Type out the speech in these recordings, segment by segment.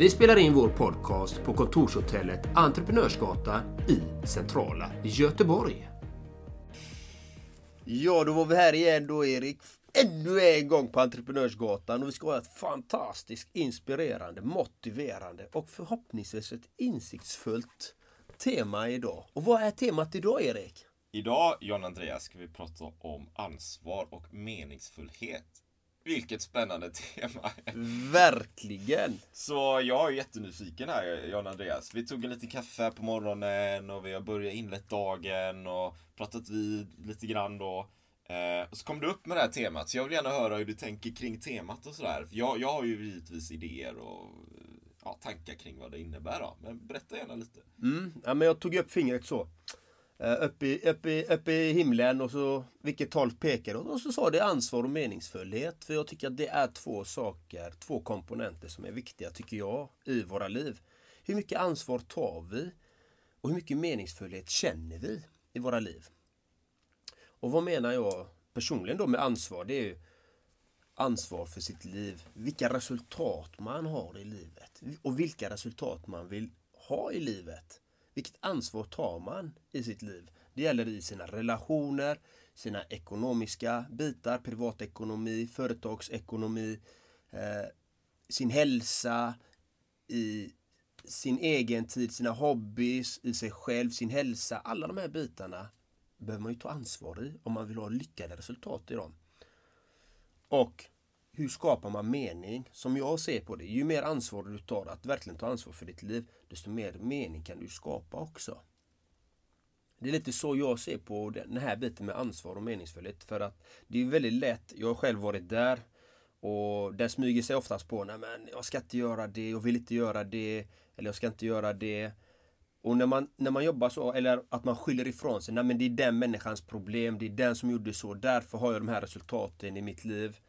Vi spelar in vår podcast på kontorshotellet Entreprenörsgatan i centrala Göteborg. Ja, då var vi här igen då Erik. Ännu en gång på Entreprenörsgatan och vi ska ha ett fantastiskt inspirerande, motiverande och förhoppningsvis ett insiktsfullt tema idag. Och vad är temat idag Erik? Idag, John Andreas, ska vi prata om ansvar och meningsfullhet. Vilket spännande tema! Verkligen! Så jag är jättenyfiken här, John Andreas. Vi tog en liten kaffe på morgonen och vi har börjat inlett dagen och pratat vid lite grann då. Eh, och så kom du upp med det här temat, så jag vill gärna höra hur du tänker kring temat och sådär. Jag, jag har ju givetvis idéer och ja, tankar kring vad det innebär då. Men berätta gärna lite. Mm, ja, men jag tog upp fingret så. Eh, Uppe i, upp, i, upp i himlen och så vilket håll pekar åt. Och så sa det ansvar och meningsfullhet. För jag tycker att det är två saker, två komponenter som är viktiga tycker jag i våra liv. Hur mycket ansvar tar vi? Och hur mycket meningsfullhet känner vi i våra liv? Och vad menar jag personligen då med ansvar? Det är ju ansvar för sitt liv. Vilka resultat man har i livet. Och vilka resultat man vill ha i livet. Vilket ansvar tar man i sitt liv? Det gäller i sina relationer, sina ekonomiska bitar, privatekonomi, företagsekonomi, eh, sin hälsa, i sin egen tid, sina hobbys, i sig själv, sin hälsa. Alla de här bitarna behöver man ju ta ansvar i om man vill ha lyckade resultat i dem. Och hur skapar man mening? Som jag ser på det, ju mer ansvar du tar att verkligen ta ansvar för ditt liv, desto mer mening kan du skapa också. Det är lite så jag ser på den här biten med ansvar och meningsfullhet. För att det är väldigt lätt, jag har själv varit där och den smyger sig oftast på, nej men jag ska inte göra det, jag vill inte göra det, eller jag ska inte göra det. Och när man, när man jobbar så, eller att man skyller ifrån sig, nej men det är den människans problem, det är den som gjorde så, därför har jag de här resultaten i mitt liv.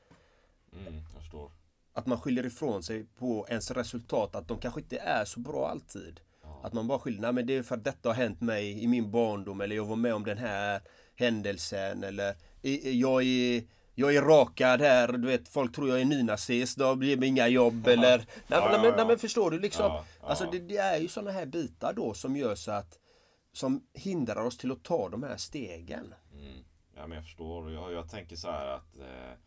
Mm, jag förstår. Att man skyller ifrån sig på ens resultat, att de kanske inte är så bra alltid. Ja. Att man bara skyller, nej men det är för att detta har hänt mig i min barndom eller jag var med om den här händelsen eller jag är jag är rakad här, du vet folk tror jag är nynazist, då blir det inga jobb eller... Nej, ja, men, nej, men förstår du liksom? Ja, ja. Alltså det, det, är ju sådana här bitar då som gör så att Som hindrar oss till att ta de här stegen. Mm. Ja men jag förstår, jag, jag tänker så här att eh,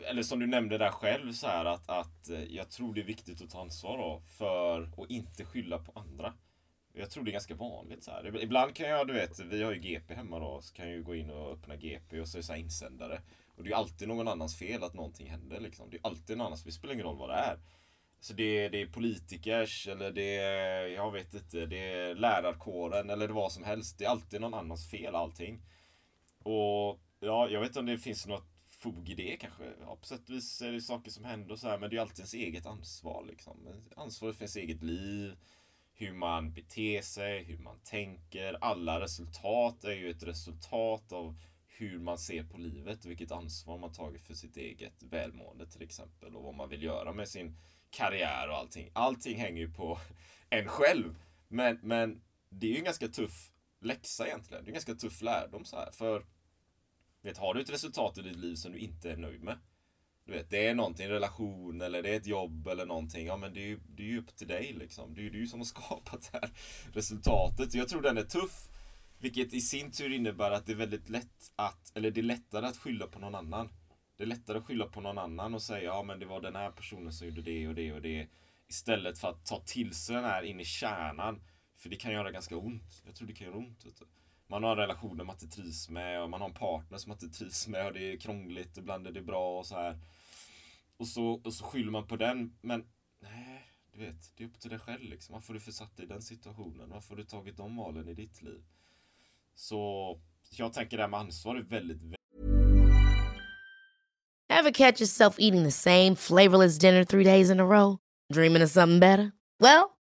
eller som du nämnde där själv så här att, att eh, jag tror det är viktigt att ta ansvar då för att inte skylla på andra. Jag tror det är ganska vanligt så här. Ibland kan jag, du vet, vi har ju GP hemma då, så kan jag ju gå in och öppna GP och så är det så insändare. Och det är ju alltid någon annans fel att någonting händer liksom. Det är alltid någon annans, det spelar ingen roll vad det är. Så det, det är politikers eller det är, jag vet inte, det är lärarkåren eller det vad som helst. Det är alltid någon annans fel allting. Och ja, jag vet inte om det finns något fog i det kanske. Ja, på sätt och vis är det saker som händer och så här, men det är alltid ens eget ansvar. Liksom. Ansvaret för ens eget liv, hur man beter sig, hur man tänker. Alla resultat är ju ett resultat av hur man ser på livet och vilket ansvar man tagit för sitt eget välmående till exempel och vad man vill göra med sin karriär och allting. Allting hänger ju på en själv. Men, men det är ju en ganska tuff läxa egentligen. Det är en ganska tuff lärdom så här. För vet, har du ett resultat i ditt liv som du inte är nöjd med. Du vet, det är någonting, en relation eller det är ett jobb eller någonting. Ja men det är ju, det är ju upp till dig liksom. Det är ju du som har skapat det här resultatet. Jag tror den är tuff. Vilket i sin tur innebär att det är väldigt lätt att, eller det är lättare att skylla på någon annan. Det är lättare att skylla på någon annan och säga ja men det var den här personen som gjorde det och det och det. Istället för att ta till sig den här in i kärnan. För det kan göra ganska ont. Jag tror det kan göra ont. Vet du man har en relation man inte trivs med och man har en partner som man inte trivs med och det är krångligt, ibland är det bra och så här. Och så, och så skyller man på den, men nej, du vet, det är upp till dig själv liksom. Varför har du försatt dig i den situationen? Varför har du tagit de valen i ditt liv? Så jag tänker det här med ansvar är väldigt, väldigt Have catch yourself eating the same flavorless dinner three days in a row? Dreaming of something better? Well,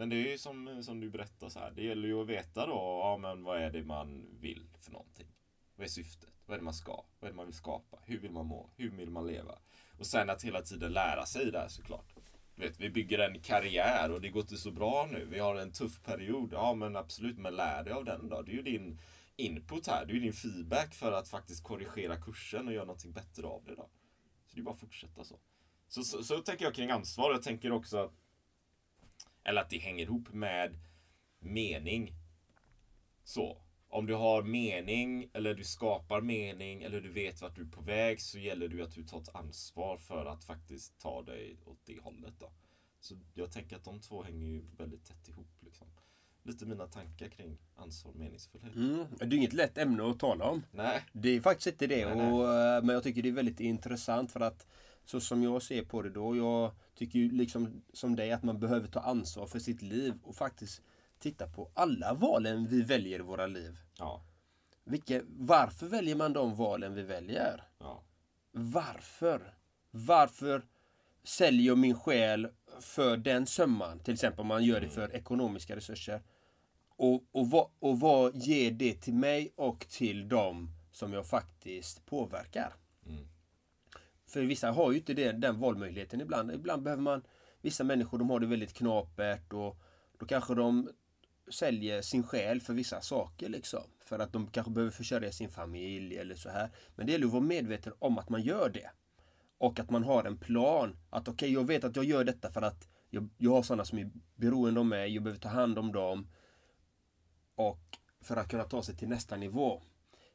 Men det är ju som, som du berättar så här. Det gäller ju att veta då, ja men vad är det man vill för någonting? Vad är syftet? Vad är det man ska? Vad är det man vill skapa? Hur vill man må? Hur vill man leva? Och sen att hela tiden lära sig där såklart. Du vet, vi bygger en karriär och det går inte så bra nu. Vi har en tuff period. Ja men absolut, men lär dig av den då. Det är ju din input här. Det är ju din feedback för att faktiskt korrigera kursen och göra någonting bättre av det då. Så det är bara att fortsätta så. Så, så, så tänker jag kring ansvar. Jag tänker också att eller att det hänger ihop med mening. Så. Om du har mening eller du skapar mening eller du vet vart du är på väg så gäller det att du tar ett ansvar för att faktiskt ta dig åt det hållet. Då. Så jag tänker att de två hänger ju väldigt tätt ihop. Liksom. Lite mina tankar kring ansvar och meningsfullhet. Mm. Det är inget lätt ämne att tala om. Nej. Det är faktiskt inte det. Nej, nej. Och, eh, men jag tycker det är väldigt intressant för att så som jag ser på det då. Jag tycker ju liksom som dig att man behöver ta ansvar för sitt liv och faktiskt titta på alla valen vi väljer i våra liv. Ja. Vilka, varför väljer man de valen vi väljer? Ja. Varför? Varför säljer jag min själ för den summan? Till exempel om man gör det för ekonomiska resurser. Och, och, vad, och vad ger det till mig och till dem som jag faktiskt påverkar? Mm. För vissa har ju inte det, den valmöjligheten ibland. Ibland behöver man Vissa människor de har det väldigt knapert och då kanske de säljer sin själ för vissa saker liksom. För att de kanske behöver försörja sin familj eller så här. Men det gäller att vara medveten om att man gör det. Och att man har en plan. Att okej, okay, jag vet att jag gör detta för att jag, jag har sådana som är beroende av mig. Jag behöver ta hand om dem. Och för att kunna ta sig till nästa nivå.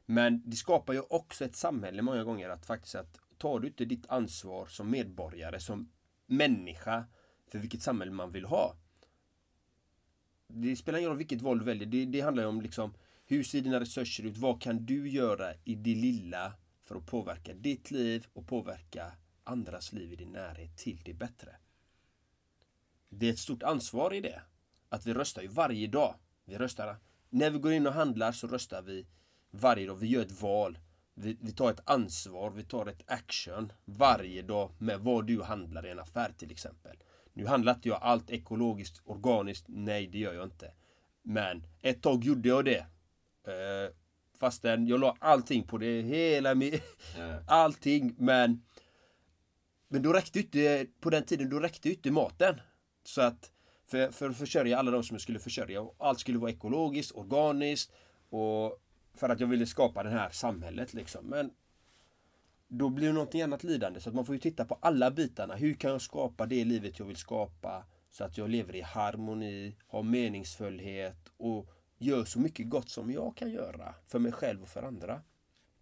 Men det skapar ju också ett samhälle många gånger att faktiskt att tar du inte ditt ansvar som medborgare, som människa för vilket samhälle man vill ha. Det spelar ingen roll vilket val du väljer. Det, det handlar ju om liksom hur ser dina resurser ut? Vad kan du göra i det lilla för att påverka ditt liv och påverka andras liv i din närhet till det bättre? Det är ett stort ansvar i det. Att vi röstar ju varje dag. Vi röstar. När vi går in och handlar så röstar vi varje dag. Vi gör ett val. Vi, vi, tar ett ansvar, vi tar ett action varje dag med vad du handlar i en affär till exempel. Nu handlar inte jag allt ekologiskt, organiskt. Nej, det gör jag inte. Men ett tag gjorde jag det. Eh, fastän jag la allting på det, hela mi Allting, men Men då räckte inte, på den tiden, då räckte inte maten. Så att för, för att försörja alla de som jag skulle försörja. Allt skulle vara ekologiskt, organiskt och för att jag ville skapa det här samhället liksom. Men då blir det någonting annat lidande. Så att man får ju titta på alla bitarna. Hur kan jag skapa det livet jag vill skapa? Så att jag lever i harmoni, har meningsfullhet och gör så mycket gott som jag kan göra. För mig själv och för andra.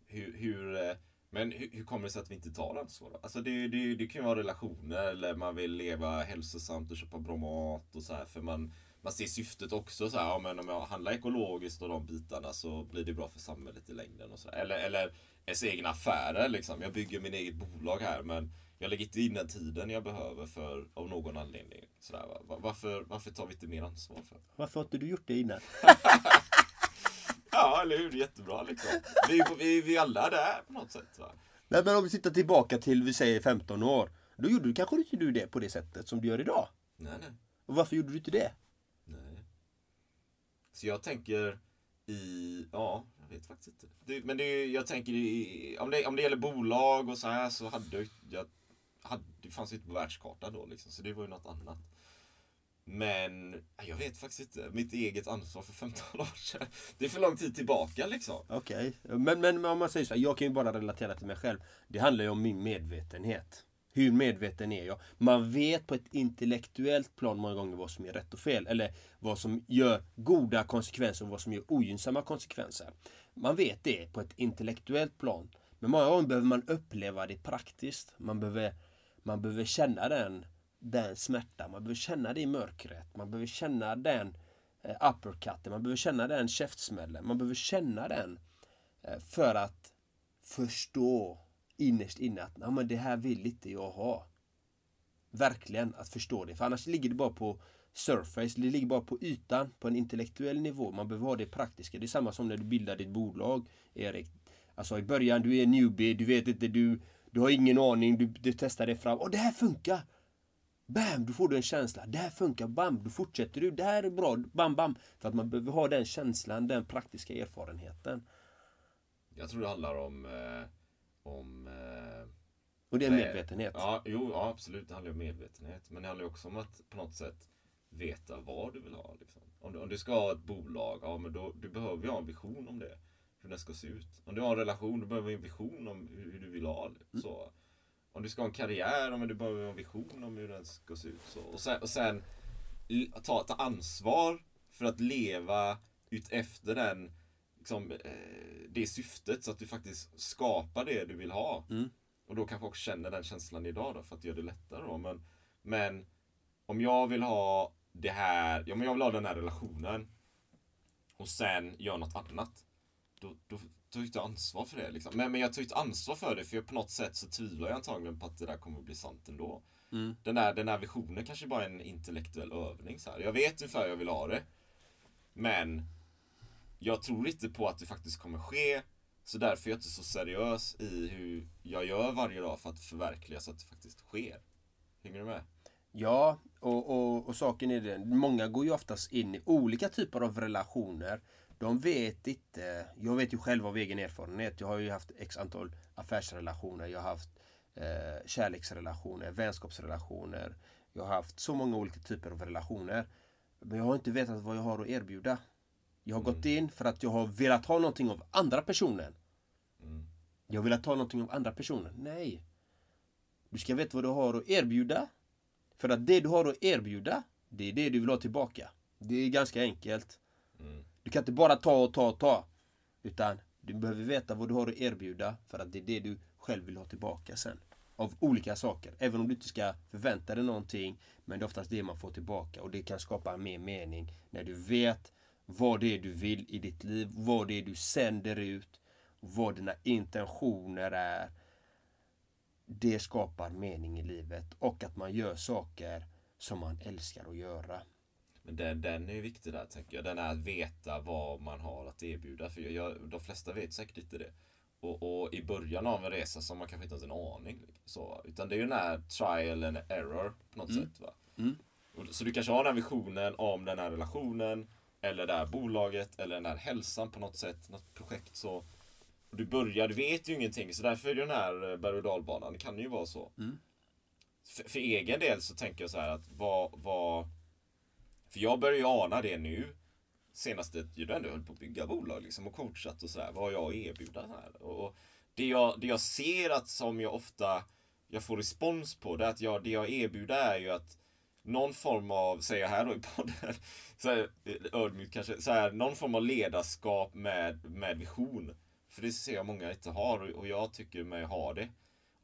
Hur, hur, eh, men hur, hur kommer det sig att vi inte tar ansvar? då? Alltså det, det, det kan ju vara relationer eller man vill leva hälsosamt och köpa bra mat och så här. För man, man ser syftet också så här, ja, men om jag handlar ekologiskt och de bitarna så blir det bra för samhället i längden och så. Eller, eller ens egna affärer liksom. Jag bygger min eget bolag här men jag lägger inte in den tiden jag behöver för av någon anledning. Sådär, va? Varför, varför tar vi inte mer ansvar för? Varför har inte du gjort det innan? Ja, eller hur? Jättebra liksom. Vi, vi, vi alla är där på något sätt. Va? Nej, men om vi tittar tillbaka till, vi säger 15 år. Då gjorde du kanske inte du det på det sättet som du gör idag. Nej, nej. Och varför gjorde du inte det? Så jag tänker i, ja, jag vet faktiskt inte. Det, men det, jag tänker i, om det, om det gäller bolag och så här så hade jag, hade, det fanns ju inte på världskartan då liksom, så det var ju något annat. Men jag vet faktiskt inte. Mitt eget ansvar för 15 år sedan. Det är för lång tid tillbaka liksom. Okej, men, men om man säger så här, jag kan ju bara relatera till mig själv. Det handlar ju om min medvetenhet. Hur medveten är jag? Man vet på ett intellektuellt plan många gånger vad som är rätt och fel. Eller vad som gör goda konsekvenser och vad som gör ogynnsamma konsekvenser. Man vet det på ett intellektuellt plan. Men många gånger behöver man uppleva det praktiskt. Man behöver, man behöver känna den, den smärtan. Man behöver känna det i mörkret. Man behöver känna den eh, uppercutten. Man behöver känna den käftsmällen. Man behöver känna den eh, för att förstå innerst inne att "Ja, men det här vill inte jag ha. Verkligen att förstå det. För annars ligger det bara på surface. Det ligger bara på ytan. På en intellektuell nivå. Man behöver ha det praktiska. Det är samma som när du bildar ditt bolag, Erik. Alltså i början, du är newbie. Du vet inte, du, du har ingen aning. Du, du testar det fram. Och det här funkar! Bam! Då får du en känsla. Det här funkar. Bam! Då fortsätter du. Det här är bra. Bam, bam! För att man behöver ha den känslan, den praktiska erfarenheten. Jag tror det handlar om, eh, om eh, Och det är medvetenhet. Ja, jo, ja, absolut. Det handlar om medvetenhet. Men det handlar också om att på något sätt veta vad du vill ha. Liksom. Om, du, om du ska ha ett bolag, ja men då du behöver ju ha en vision om det. Hur den ska se ut. Om du har en relation, då behöver du en vision om hur, hur du vill ha det. Så. Om du ska ha en karriär, ja, men du behöver en vision om hur den ska se ut. Så. Och sen, och sen ta, ta ansvar för att leva ut efter den liksom, eh, det syftet så att du faktiskt skapar det du vill ha. Mm. Och då kanske också känner den känslan idag då för att göra det lättare då. Men, men om jag vill ha det här, ja men jag vill ha den här relationen och sen gör något annat. Då, då tar jag inte ansvar för det liksom. Men, men jag tar inte ansvar för det för jag, på något sätt så tvivlar jag antagligen på att det där kommer att bli sant ändå. Mm. Den, där, den här visionen kanske bara är en intellektuell övning så här. Jag vet ungefär hur jag vill ha det. Men jag tror inte på att det faktiskt kommer ske. Så därför är jag inte så seriös i hur jag gör varje dag för att förverkliga så att det faktiskt sker. Hänger du med? Ja, och, och, och saken är den. Många går ju oftast in i olika typer av relationer. De vet inte. Jag vet ju själv av egen erfarenhet. Jag har ju haft x antal affärsrelationer. Jag har haft eh, kärleksrelationer, vänskapsrelationer. Jag har haft så många olika typer av relationer. Men jag har inte vetat vad jag har att erbjuda. Jag har gått in för att jag har velat ha någonting av andra personen. Mm. Jag velat ha någonting av andra personen. Nej. Du ska veta vad du har att erbjuda. För att det du har att erbjuda, det är det du vill ha tillbaka. Det är ganska enkelt. Mm. Du kan inte bara ta och ta och ta. Utan du behöver veta vad du har att erbjuda för att det är det du själv vill ha tillbaka sen. Av olika saker. Även om du inte ska förvänta dig någonting. Men det är oftast det man får tillbaka. Och det kan skapa mer mening. När du vet vad det är du vill i ditt liv. Vad det är du sänder ut. Vad dina intentioner är. Det skapar mening i livet. Och att man gör saker som man älskar att göra. Men den, den är viktig där tänker jag. Den är att veta vad man har att erbjuda. För jag, jag, de flesta vet säkert inte det. Och, och i början av en resa så har man kanske inte ens en aning. Så, utan det är ju den här trial and error på något sätt. Va? Mm. Och, så du kanske har den här visionen om den här relationen. Eller det här bolaget. Eller den här hälsan på något sätt. Något projekt så. Du börjar, du vet ju ingenting. Så därför är det den här eh, berg och dalbanan. Det kan ju vara så. Mm. För, för egen del så tänker jag så här att vad, vad för jag börjar ju ana det nu. Senaste, jag ändå höll på att bygga bolag liksom och coachat och sådär. Vad har jag att erbjuda här? Och, och det, jag, det jag ser att som jag ofta jag får respons på det är att jag, det jag erbjuder är ju att någon form av, säger jag här då i podden, så här, ödmjukt kanske, så här, någon form av ledarskap med, med vision. För det ser jag många inte har och, jag tycker mig ha det.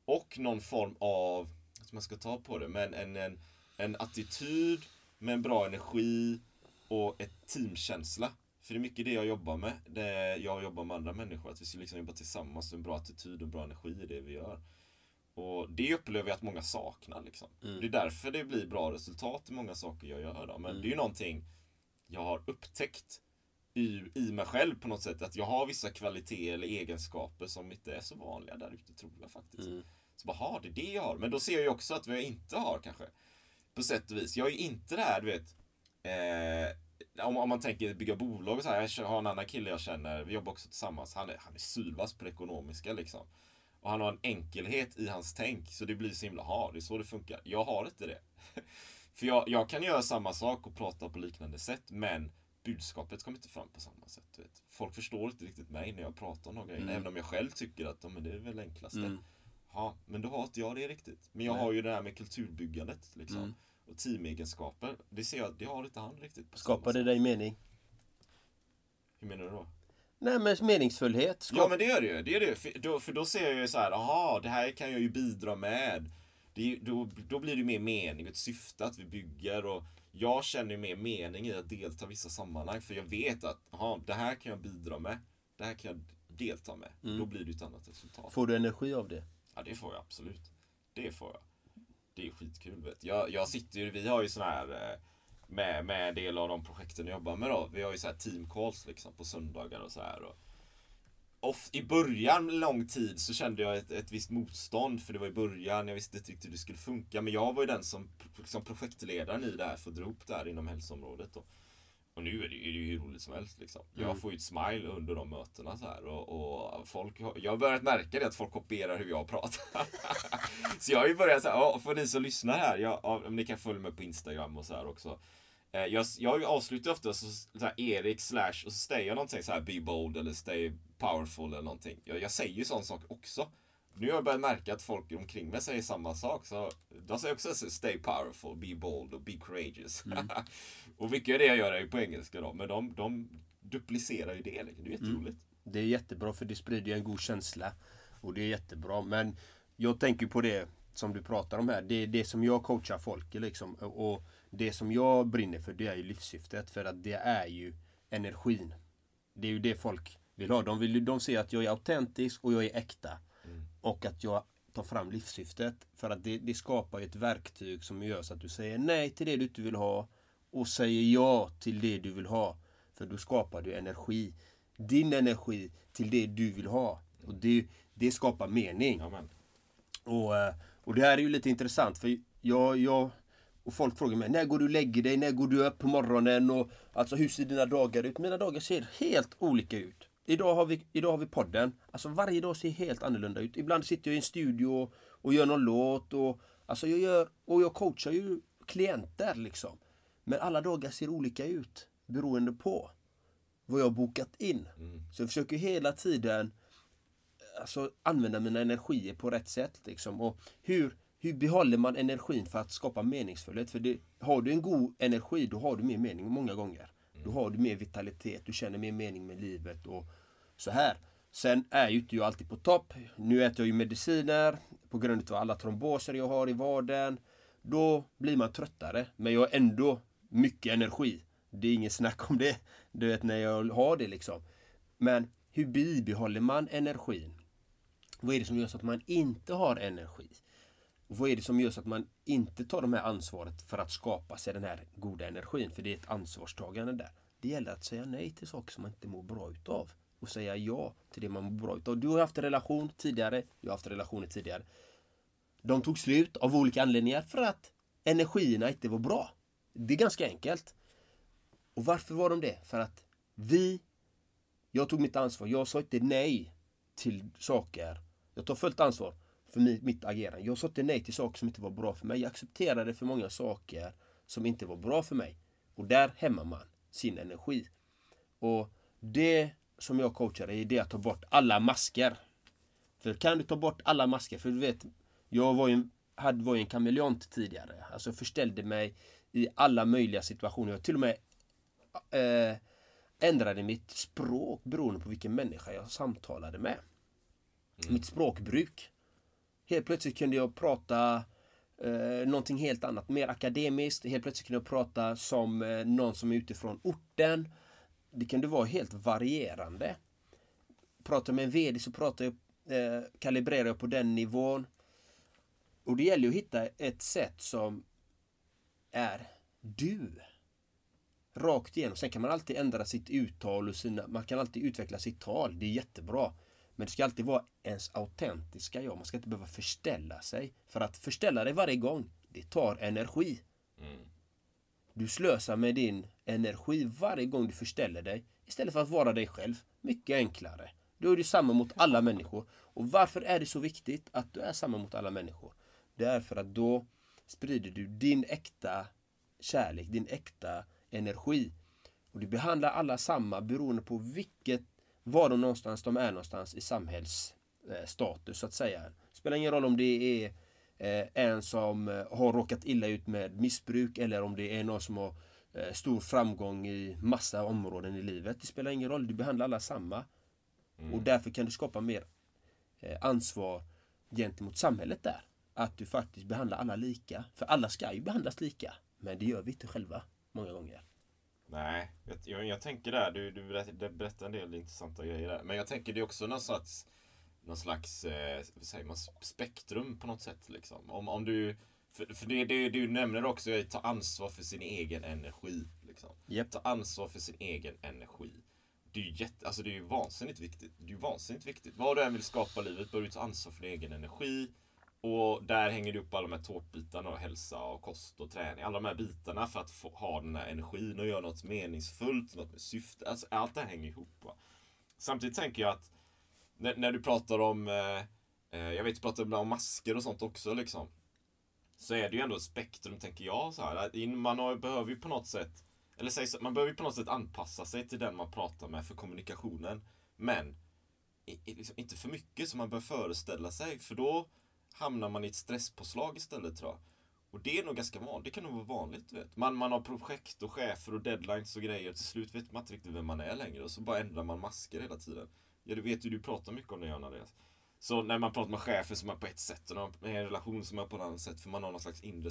Och någon form av, som man ska ta på det, men en, en, en attityd med en bra energi och ett teamkänsla. För det är mycket det jag jobbar med. Det jag jobbar med andra människor. Att vi ska liksom jobba tillsammans. En bra attityd och bra energi i det vi gör. Och det upplever jag att många saknar. Liksom. Det är därför det blir bra resultat i många saker jag gör. Då. Men det är ju någonting jag har upptäckt i, i mig själv på något sätt. Att jag har vissa kvaliteter eller egenskaper som inte är så vanliga där ute tror jag faktiskt. Så bara, ha det är det jag har. Men då ser jag ju också att vad jag inte har kanske. På sätt och vis. Jag är ju inte det här, du vet. Eh, om, om man tänker bygga bolag och så här. Jag har en annan kille jag känner, vi jobbar också tillsammans. Han är, han är sylvass på det ekonomiska liksom. Och han har en enkelhet i hans tänk. Så det blir så himla, ha det är så det funkar. Jag har inte det. För jag, jag kan göra samma sak och prata på liknande sätt. Men budskapet kommer inte fram på samma sätt. Vet. Folk förstår inte riktigt mig när jag pratar om några grejer. Även om jag själv tycker att men det är väl enklaste. Ja, men då har inte jag det riktigt. Men jag har ju det här med kulturbyggandet. Liksom. Och teamegenskaper. Det ser jag, det har inte han riktigt. På Skapar det dig mening? Hur menar du då? Nej men meningsfullhet. Skap... Ja men det gör det ju. Det är det. För, då, för då ser jag ju så här, aha, det här kan jag ju bidra med. Det då, då blir det ju mer mening, ett syfte att vi bygger och jag känner ju mer mening i att delta i vissa sammanhang för jag vet att, aha, det här kan jag bidra med. Det här kan jag delta med. Då blir det ju ett annat resultat. Får du energi av det? Ja det får jag absolut. Det får jag. Det är skitkul vet jag. Jag sitter ju, vi har ju sån här eh, med, med en del av de projekten jag jobbar med då. Vi har ju så här team calls liksom på söndagar och så här. Och off, I början, lång tid, så kände jag ett, ett visst motstånd. För det var i början, jag visste inte riktigt hur det skulle funka. Men jag var ju den som liksom projektledaren i det här för att dra ihop det här inom hälsoområdet. Och, och nu är det, är det ju hur roligt som helst liksom. Jag får ju ett smile under de mötena så här. Och, och folk, jag har börjat märka det att folk kopierar hur jag pratar. så jag har ju börjat säga, ja, för ni som lyssnar här, jag, ja, om ni kan följa mig på Instagram och så här också. Eh, Jag, jag avslutar ofta så, så här, Erik slash och så säger jag någonting så här be bold eller stay powerful eller någonting. Jag, jag säger ju sån sak också. Nu har jag börjat märka att folk omkring mig säger samma sak. Så de säger också så, stay powerful, be bold och be courageous. och mycket av det jag gör är ju på engelska då. Men de, de duplicerar ju det. liksom. Det är jätteroligt. Det är jättebra för det sprider ju en god känsla. Och det är jättebra. Men jag tänker på det som du pratar om här. Det är det som jag coachar folk liksom. Och det som jag brinner för det är ju livssyftet. För att det är ju energin. Det är ju det folk vill ha. De, vill, de ser att jag är autentisk och jag är äkta. Och att jag tar fram livssyftet. För att det, det skapar ett verktyg som gör så att du säger nej till det du inte vill ha. Och säger ja till det du vill ha. För då skapar du energi. Din energi till det du vill ha. Och det, det skapar mening. Och, eh, och det här är ju lite intressant för jag, jag och folk frågar mig när går du och lägger dig? När går du upp på morgonen? Och, alltså hur ser dina dagar ut? Mina dagar ser helt olika ut. Idag har vi, idag har vi podden. Alltså varje dag ser helt annorlunda ut. Ibland sitter jag i en studio och, och gör någon låt. Och, alltså jag gör, och jag coachar ju klienter liksom. Men alla dagar ser olika ut beroende på vad jag har bokat in. Så jag försöker hela tiden alltså, använda mina energier på rätt sätt. Liksom. Och hur, hur behåller man energin för att skapa meningsfullhet? För det, har du en god energi, då har du mer mening många gånger. Då har du mer vitalitet, du känner mer mening med livet och så här. Sen är ju inte jag alltid på topp. Nu äter jag ju mediciner på grund av alla tromboser jag har i vaden. Då blir man tröttare, men jag har ändå mycket energi. Det är inget snack om det. Du vet när jag har det liksom. Men hur bibehåller man energin? Vad är det som gör så att man inte har energi? Och vad är det som gör så att man inte tar det här ansvaret för att skapa sig den här goda energin? För det är ett ansvarstagande där. Det gäller att säga nej till saker som man inte mår bra utav. Och säga ja till det man mår bra utav. Du har haft en relation tidigare. Jag har haft relationer tidigare. De tog slut av olika anledningar för att energierna inte var bra. Det är ganska enkelt. Och varför var de det? För att vi jag tog mitt ansvar. Jag sa inte nej till saker. Jag tar fullt ansvar för mi- mitt agerande. Jag sa inte nej till saker som inte var bra för mig. Jag accepterade för många saker som inte var bra för mig. Och där hämmar man sin energi. Och det som jag coachar är det att ta bort alla masker. För kan du ta bort alla masker, för du vet, jag var ju en, hade, var ju en kameleont tidigare. Alltså förställde mig i alla möjliga situationer. Jag till och med eh, ändrade mitt språk beroende på vilken människa jag samtalade med. Mitt språkbruk. Helt plötsligt kunde jag prata eh, någonting helt annat, mer akademiskt. Helt plötsligt kunde jag prata som eh, någon som är utifrån orten. det kunde vara helt varierande. Pratar jag med en VD så pratar jag, eh, kalibrerar jag på den nivån. Och det gäller ju att hitta ett sätt som är du. Rakt igenom. Sen kan man alltid ändra sitt uttal och sina, man kan alltid utveckla sitt tal. Det är jättebra. Men det ska alltid vara ens autentiska jag. Man ska inte behöva förställa sig. För att förställa dig varje gång, det tar energi. Du slösar med din energi varje gång du förställer dig istället för att vara dig själv. Mycket enklare. Då är du samma mot alla människor. Och varför är det så viktigt att du är samma mot alla människor? Det är för att då sprider du din äkta kärlek, din äkta energi. Och du behandlar alla samma beroende på vilket, var de någonstans de är någonstans i samhällsstatus så att säga. Spelar ingen roll om det är eh, en som eh, har råkat illa ut med missbruk eller om det är någon som har eh, stor framgång i massa områden i livet. Det spelar ingen roll, du behandlar alla samma. Och därför kan du skapa mer ansvar gentemot samhället där. Att du faktiskt behandlar alla lika. För alla ska ju behandlas lika. Men det gör vi inte själva många gånger. Nej, jag, jag, tänker där, du, du berätt- du berättar en del intressanta grejer där. Men jag tänker det är också någon slags, någon slags eh, säger man, spektrum på något sätt. Liksom. Om, om du, för, för det, det du nämner också är att ta ansvar för sin egen energi. Liksom. Japp. Ta ansvar för sin egen energi. Det är ju jätte, alltså det är vansinnigt viktigt. Det är vansinnigt viktigt. Vad du än vill skapa i livet bör du ta ansvar för din egen energi. Och där hänger du upp alla de här tårtbitarna och hälsa och kost och träning. Alla de här bitarna för att få, ha den här energin och göra något meningsfullt, något med syfte. Alltså allt det här hänger ihop. Va? Samtidigt tänker jag att när, när du pratar om, eh, eh jag vet du pratar ibland om masker och sånt också liksom. Så är det ju ändå ett spektrum tänker jag så här. Man har, behöver ju på något sätt, eller säg så, man behöver ju på något sätt anpassa sig till den man pratar med för kommunikationen. Men i, i, liksom, inte för mycket som man bör föreställa sig för då hamnar man i ett stresspåslag istället tror jag. Och det är nog ganska vanligt, det kan nog vara vanligt. du Vet. Man, man har projekt och chefer och deadlines och grejer. Till slut vet man inte riktigt vem man är längre och så bara ändrar man masker hela tiden. Ja, du vet ju, du pratar mycket om det Jan Andreas. Så när man pratar med chefer så är man på ett sätt och med en relation som är på ett annat sätt för man har någon slags inre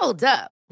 Hold up.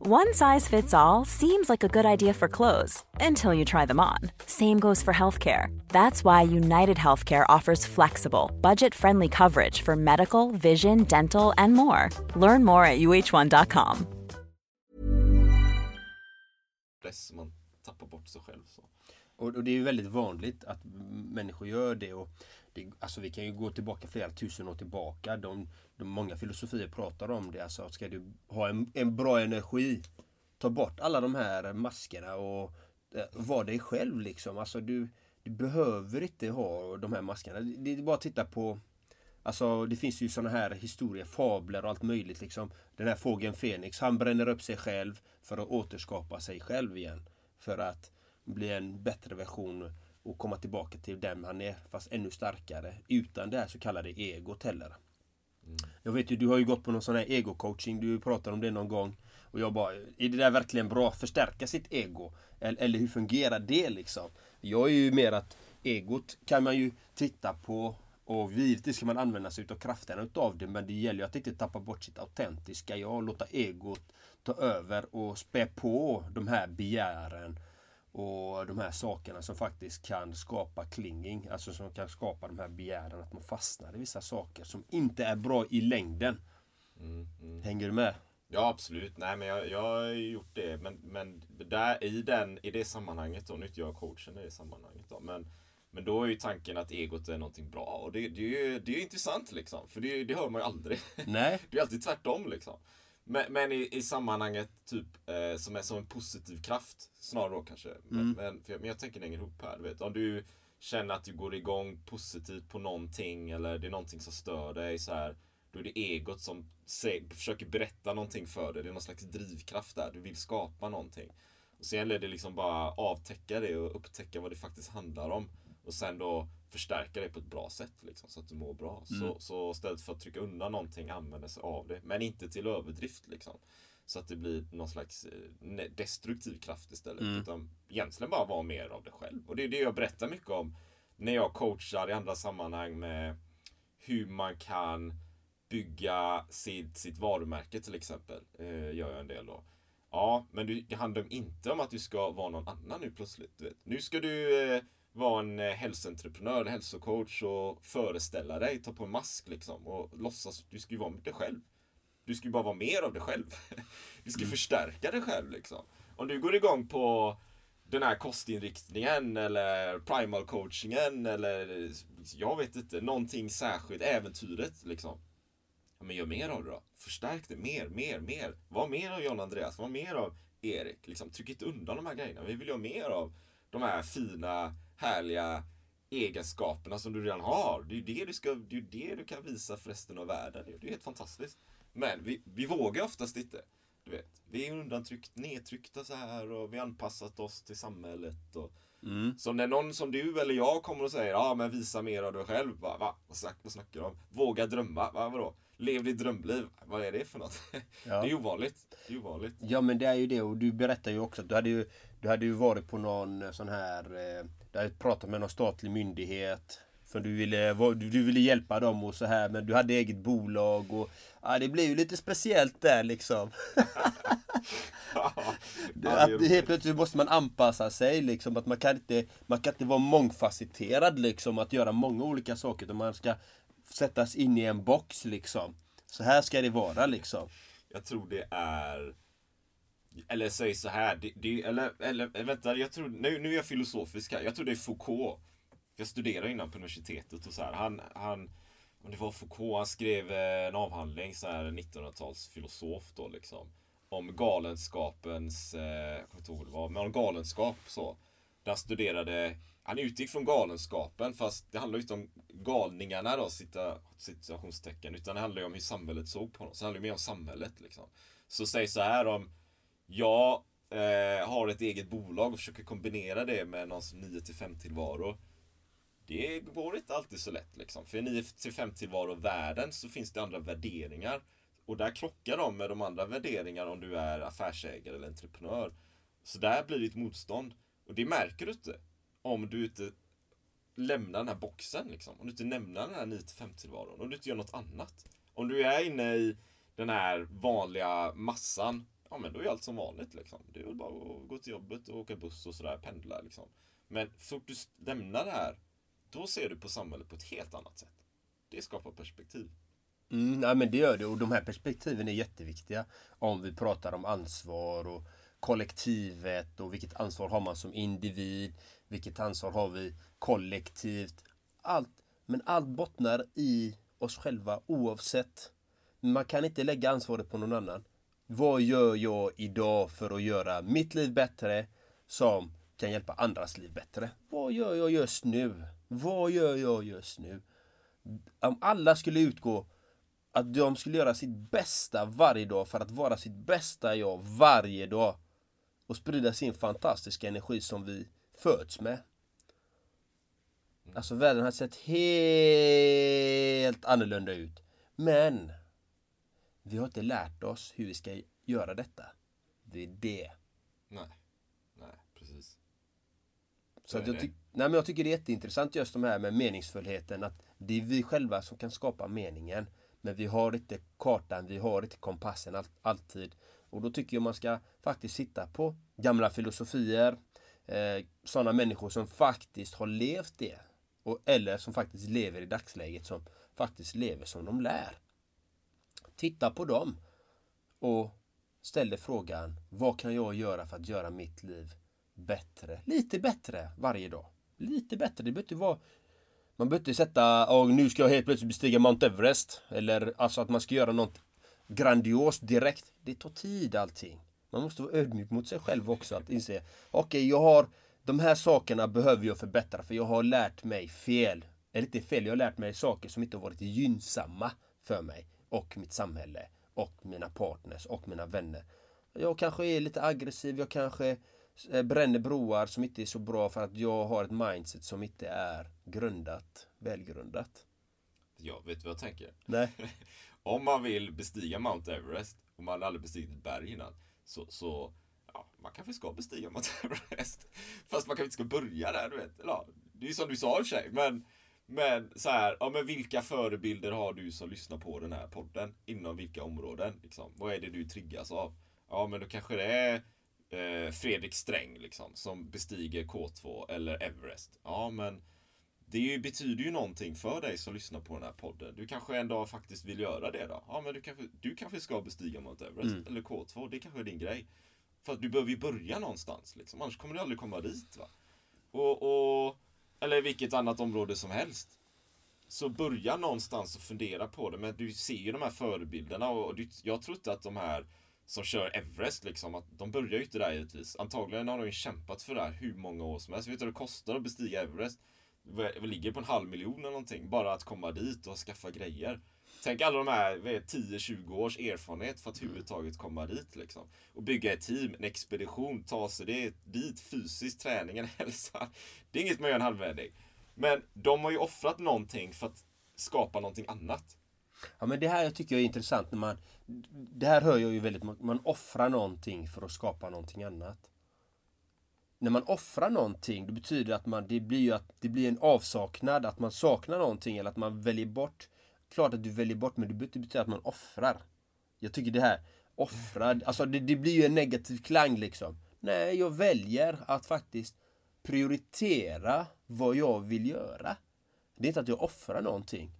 One size fits all seems like a good idea for clothes until you try them on. Same goes for healthcare. That's why United Healthcare offers flexible, budget friendly coverage for medical, vision, dental, and more. Learn more at uh1.com. stress, man tappar bort sig själv. Så. Och, och det är ju väldigt vanligt att människor gör det. Och det alltså vi kan ju gå tillbaka flera tusen år tillbaka. De, de många filosofier pratar om det. Alltså ska du ha en, en bra energi, ta bort alla de här maskerna och eh, var dig själv liksom. Alltså du, du behöver inte ha de här maskerna. Det, det är bara att titta på Alltså det finns ju såna här historier, fabler och allt möjligt liksom. Den här fågeln Fenix, han bränner upp sig själv för att återskapa sig själv igen. För att bli en bättre version och komma tillbaka till den han är, fast ännu starkare. Utan det här så kallade egot heller. Jag vet ju, du har ju gått på någon sån här ego-coaching, du pratar om det någon gång. Och jag bara, är det där verkligen bra? Förstärka sitt ego? Eller, eller hur fungerar det liksom? Jag är ju mer att egot kan man ju titta på och givetvis ska man använda sig utav krafterna utav det men det gäller ju att inte tappa bort sitt autentiska jag och låta egot ta över och spä på de här begären och de här sakerna som faktiskt kan skapa klinging, alltså som kan skapa de här begären att man fastnar i vissa saker som inte är bra i längden. Hänger du med? Ja absolut, nej men jag, jag har gjort det. Men, men där, i, den, i det sammanhanget då, nu är inte jag coachen i det sammanhanget då. Men, men då är ju tanken att egot är någonting bra. Och det, det är ju det är intressant liksom. För det, det hör man ju aldrig. Nej. Det är alltid tvärtom liksom. Men, men i, i sammanhanget typ eh, som är som en positiv kraft snarare då kanske. Men, men, för jag, men jag tänker längre ihop här. Du vet, om du känner att du går igång positivt på någonting eller det är någonting som stör dig så här. Då är det egot som sä- försöker berätta någonting för dig. Det är någon slags drivkraft där. Du vill skapa någonting. Och sen gäller det liksom bara avtäcka det och upptäcka vad det faktiskt handlar om. Och sen då förstärka det på ett bra sätt liksom, så att du mår bra. Mm. Så, så istället för att trycka undan någonting, använda sig av det. Men inte till överdrift liksom. Så att det blir någon slags eh, destruktiv kraft istället. Mm. Utan egentligen bara vara mer av det själv. Och det är det jag berättar mycket om när jag coachar i andra sammanhang med hur man kan bygga sitt, sitt varumärke till exempel. Eh, gör jag en del då. Ja, men det handlar inte om att du ska vara någon annan nu plötsligt. Nu ska du eh, vara en eh, hälsoentreprenör, hälsocoach och föreställa dig, ta på en mask liksom och låtsas. Du ska ju vara dig själv. Du ska ju bara vara mer av dig själv. Du ska förstärka dig själv liksom. Om du går igång på den här kostinriktningen eller primal coachingen eller jag vet inte, någonting särskilt, äventyret liksom. Ja, men gör mer av det då. Förstärk det mer, mer, mer. Var mer av John Andreas, var mer av Erik. Liksom, tryck inte undan de här grejerna. Vi vill ha mer av de här fina, härliga egenskaperna som du redan har. Det är ju det du, ska, det är det du kan visa för resten av världen. Det är ju helt fantastiskt. Men vi, vi vågar oftast inte. Du vet, vi är undantryckt, nedtryckta så här och vi har anpassat oss till samhället. Och, Så när någon som du eller jag kommer och säger ja men visa mer av dig själv. Bara, va? Vad, snack, vad snackar du om? Våga drömma. Va, vadå? Lev ditt drömliv. Vad är det för något? Det är ovanligt. Det är ovanligt. Ja men det är ju det och du berättar ju också att du hade ju, du hade ju varit på någon sån här eh, Du hade pratat med någon statlig myndighet. För du ville, du, ville hjälpa dem och så här men du hade eget bolag och Ja det blir ju lite speciellt där liksom. Att. Helt plötsligt måste man anpassa sig liksom att man kan inte Man kan inte vara mångfacetterad liksom att göra många olika saker utan man ska Sättas in i en box liksom. Så här ska det vara liksom. Jag tror det är eller säg så här det, det, eller, eller vänta, jag tror, nu, nu är jag filosofisk här. Jag tror det är Foucault Jag studerade innan på universitetet och så här. Han, han om det var Foucault, han skrev eh, en avhandling, så här 1900-talsfilosof då liksom Om galenskapens, eh, jag kommer inte ihåg vad det var, men om galenskap så Där han studerade, han utgick från galenskapen fast det handlar ju inte om galningarna då, cita, citationstecken, utan det handlar ju om hur samhället såg på honom. Så det handlar ju mer om samhället liksom. Så säg så här om jag eh, har ett eget bolag och försöker kombinera det med någons 9 till 5 tillvaro. Det går inte alltid så lätt liksom. För i 9 till 5 tillvaro världen så finns det andra värderingar. Och där krockar de med de andra värderingarna om du är affärsägare eller entreprenör. Så där blir det ett motstånd. Och det märker du inte. Om du inte lämnar den här boxen liksom. Om du inte lämnar den här 9 till 5 tillvaron. Om du inte gör något annat. Om du är inne i den här vanliga massan. Ja men då är allt som vanligt liksom. Det är väl bara att gå till jobbet och åka buss och sådär, pendla liksom. Men så fort du lämnar det här. Då ser du på samhället på ett helt annat sätt. Det skapar perspektiv. Mm, nej men det gör det och de här perspektiven är jätteviktiga. Om vi pratar om ansvar och kollektivet och vilket ansvar har man som individ. Vilket ansvar har vi kollektivt. Allt. Men allt bottnar i oss själva oavsett. Man kan inte lägga ansvaret på någon annan. Vad gör jag idag för att göra mitt liv bättre som kan hjälpa andras liv bättre? Vad gör jag just nu? Vad gör jag just nu? Om alla skulle utgå att de skulle göra sitt bästa varje dag för att vara sitt bästa jag varje dag och sprida sin fantastiska energi som vi föds med. Alltså världen har sett helt annorlunda ut. Men vi har inte lärt oss hur vi ska göra detta. Det är det. Nej. Nej, precis. Så Så att jag, ty- nej, men jag tycker det är jätteintressant just de här med meningsfullheten. Att det är vi själva som kan skapa meningen. Men vi har inte kartan, vi har inte kompassen all, alltid. Och då tycker jag man ska faktiskt sitta på gamla filosofier. Eh, sådana människor som faktiskt har levt det. Och, eller som faktiskt lever i dagsläget som faktiskt lever som de lär. Titta på dem. Och ställer frågan Vad kan jag göra för att göra mitt liv bättre? Lite bättre varje dag. Lite bättre. Det behöver inte vara Man behöver inte sätta och nu ska jag helt plötsligt bestiga Mount Everest. Eller alltså att man ska göra något grandiost direkt. Det tar tid allting. Man måste vara ödmjuk mot sig själv också. Att inse Okej, jag har De här sakerna behöver jag förbättra för jag har lärt mig fel. Eller inte fel, jag har lärt mig saker som inte har varit gynnsamma för mig och mitt samhälle och mina partners och mina vänner. Jag kanske är lite aggressiv, jag kanske eh, bränner broar som inte är så bra för att jag har ett mindset som inte är grundat, välgrundat. Ja, vet du vad jag tänker? Nej. Om man vill bestiga Mount Everest och man aldrig bestigit ett berg innan så, så ja, man kanske ska bestiga Mount Everest. Fast man kanske inte ska börja där, du vet. Eller, ja, det är ju som du sa i och för sig, men men så här, ja men vilka förebilder har du som lyssnar på den här podden? Inom vilka områden? Liksom? Vad är det du triggas av? Ja men då kanske det är eh, Fredrik Sträng liksom, som bestiger K2 eller Everest. Ja men det betyder ju någonting för dig som lyssnar på den här podden. Du kanske en dag faktiskt vill göra det då? Ja men du kanske, du kanske ska bestiga Mount Everest Mm. eller K2. Det kanske är din grej. För att du behöver ju börja någonstans liksom. Annars kommer du aldrig komma dit va. Och, och eller vilket annat område som helst. Så börja någonstans och fundera på det. Men du ser ju de här förebilderna och du, jag tror inte att de här som kör Everest liksom, att de börjar ju inte där givetvis. Antagligen har de ju kämpat för det här hur många år som helst. Vet du vad det kostar att bestiga Everest? Det ligger på en halv miljon eller någonting. Bara att komma dit och skaffa grejer. Tänk alla de här vad är det, 10-20 års erfarenhet för att överhuvudtaget komma dit liksom. Och bygga ett team, en expedition, ta sig det, dit fysiskt, träningen, hälsa. Det är inget man gör en halvvändning. Men de har ju offrat någonting för att skapa någonting annat. Ja men det här jag tycker jag är intressant när man Det här hör jag ju väldigt mycket, man offrar någonting för att skapa någonting annat. När man offrar någonting, det betyder det att man, det blir ju att det blir en avsaknad, att man saknar någonting eller att man väljer bort Klart att du väljer bort men det betyder att man offrar. Jag tycker det här, offra, alltså det, det blir ju en negativ klang liksom. Nej, jag väljer att faktiskt prioritera vad jag vill göra. Det är inte att jag offrar någonting.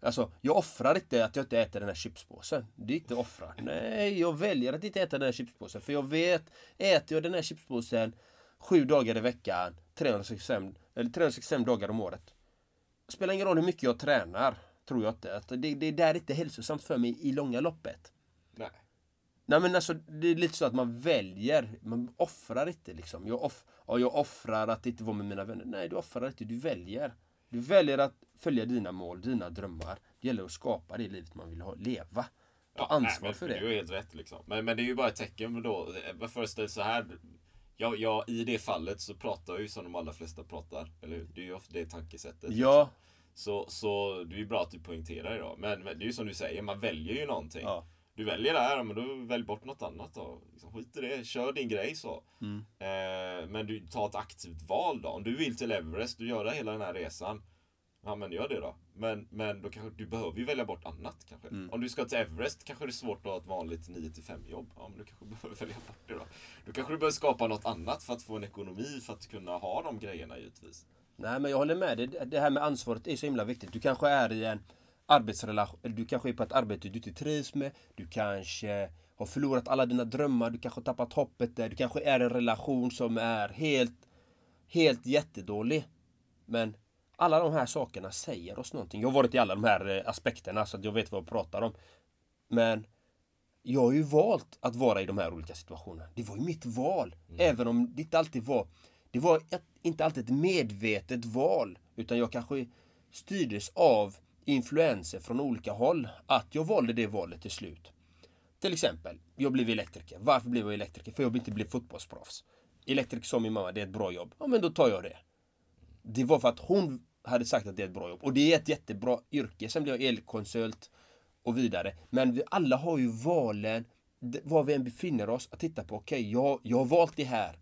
Alltså, jag offrar inte att jag inte äter den här chipspåsen. Det är inte offra. Nej, jag väljer att inte äta den här chipspåsen. För jag vet, äter jag den här chipspåsen sju dagar i veckan, 365, eller 365 dagar om året. Spelar ingen roll hur mycket jag tränar, tror jag inte. Att det, det där är inte hälsosamt för mig i långa loppet. Nej. Nej men alltså det är lite så att man väljer, man offrar inte liksom. Jag, off, ja, jag offrar att inte vara med mina vänner. Nej du offrar inte, du väljer. Du väljer att följa dina mål, dina drömmar. Det gäller att skapa det livet man vill ha, leva. Ta ansvar nej, för Du har det. helt rätt liksom. Men, men det är ju bara ett tecken då. Jag föreställer så här. Ja, ja, i det fallet så pratar jag ju som de allra flesta pratar. Eller hur? Det är ju ofta det tankesättet. Ja, Så, så det är ju bra att du poängterar då. Men, men det är ju som du säger, man väljer ju någonting. Ja. Du väljer det här, men då välj bort något annat då. Liksom, skit i det, kör din grej så. Mm. Eh, men du tar ett aktivt val då. Om du vill till Everest, du gör hela den här resan. Ja men gör det då. Men, men då kanske, du behöver ju välja bort annat kanske. Mm. Om du ska till Everest kanske det är svårt att ha ett vanligt 9-5 jobb. Ja men du kanske behöver välja bort det då. Då kanske du behöver skapa något annat för att få en ekonomi för att kunna ha de grejerna givetvis. Nej men jag håller med dig. Det här med ansvaret är så himla viktigt. Du kanske är i en arbetsrelation, du kanske är på ett arbete du inte trivs med. Du kanske har förlorat alla dina drömmar, du kanske har tappat hoppet där. Du kanske är i en relation som är helt, helt jättedålig. Men alla de här sakerna säger oss någonting. Jag har varit i alla de här eh, aspekterna så att jag vet vad jag pratar om. Men jag har ju valt att vara i de här olika situationerna. Det var ju mitt val. Även om det inte alltid var det var ett, inte alltid ett medvetet val. Utan jag kanske styrdes av influenser från olika håll. Att jag valde det valet till slut. Till exempel, jag blev elektriker. Varför blev jag elektriker? För jag vill inte bli fotbollsproffs. Elektriker sa min mamma, det är ett bra jobb. Ja men då tar jag det. Det var för att hon hade sagt att det är ett bra jobb. Och det är ett jättebra yrke. Sen blev jag elkonsult och vidare. Men vi alla har ju valen, var vi än befinner oss, att titta på. Okej, jag, jag har valt det här.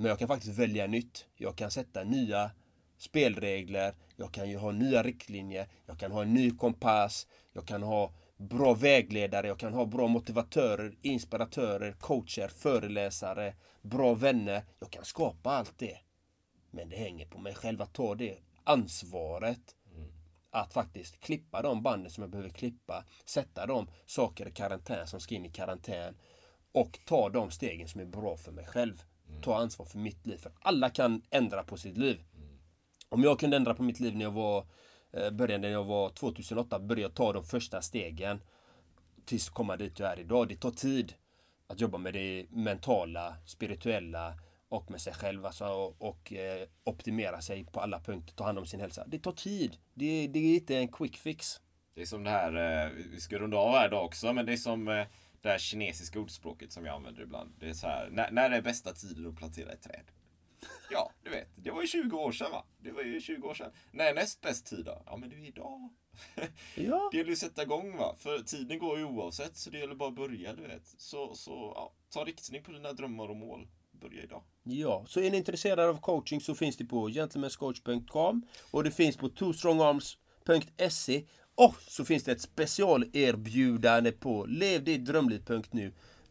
Men jag kan faktiskt välja nytt. Jag kan sätta nya spelregler. Jag kan ju ha nya riktlinjer. Jag kan ha en ny kompass. Jag kan ha bra vägledare. Jag kan ha bra motivatörer, inspiratörer, coacher, föreläsare, bra vänner. Jag kan skapa allt det. Men det hänger på mig själv att ta det ansvaret. Att faktiskt klippa de banden som jag behöver klippa. Sätta de saker i karantän som ska in i karantän. Och ta de stegen som är bra för mig själv. Ta ansvar för mitt liv. För alla kan ändra på sitt liv. Om jag kunde ändra på mitt liv när jag var eh, började när jag var 2008, började ta de första stegen tills komma dit jag är idag. Det tar tid att jobba med det mentala, spirituella och med sig själv alltså, och, och eh, optimera sig på alla punkter, ta hand om sin hälsa. Det tar tid. Det, det är inte en quick fix. Det är som det här, eh, vi ska runda av här idag också, men det är som eh, det här kinesiska ordspråket som jag använder ibland. Det är så här, när, när är bästa tiden att plantera ett träd? Ja, du vet, det var ju 20 år sedan va? Det var ju 20 år sedan. När är näst bäst tid då? Ja, men det är idag. Ja. Det gäller ju att sätta igång va? För tiden går ju oavsett, så det gäller bara att börja, du vet. Så, så ja, ta riktning på dina drömmar och mål. Börja idag. Ja, så är ni intresserade av coaching så finns det på gentlemanscoach.com och det finns på twostrongarms.se och så finns det ett specialerbjudande på levditt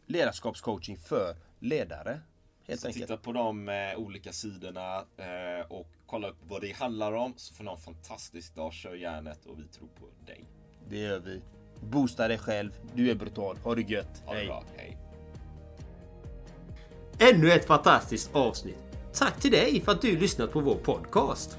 Ledarskapscoaching för ledare. Helt Så enkelt. titta på de eh, olika sidorna eh, och kolla upp vad det handlar om. Så får ni ha en fantastisk dag. Kör järnet och vi tror på dig. Det gör vi. Boosta dig själv. Du är brutal. Ha det gött. Ha det bra. Hej. Ännu ett fantastiskt avsnitt. Tack till dig för att du lyssnat på vår podcast.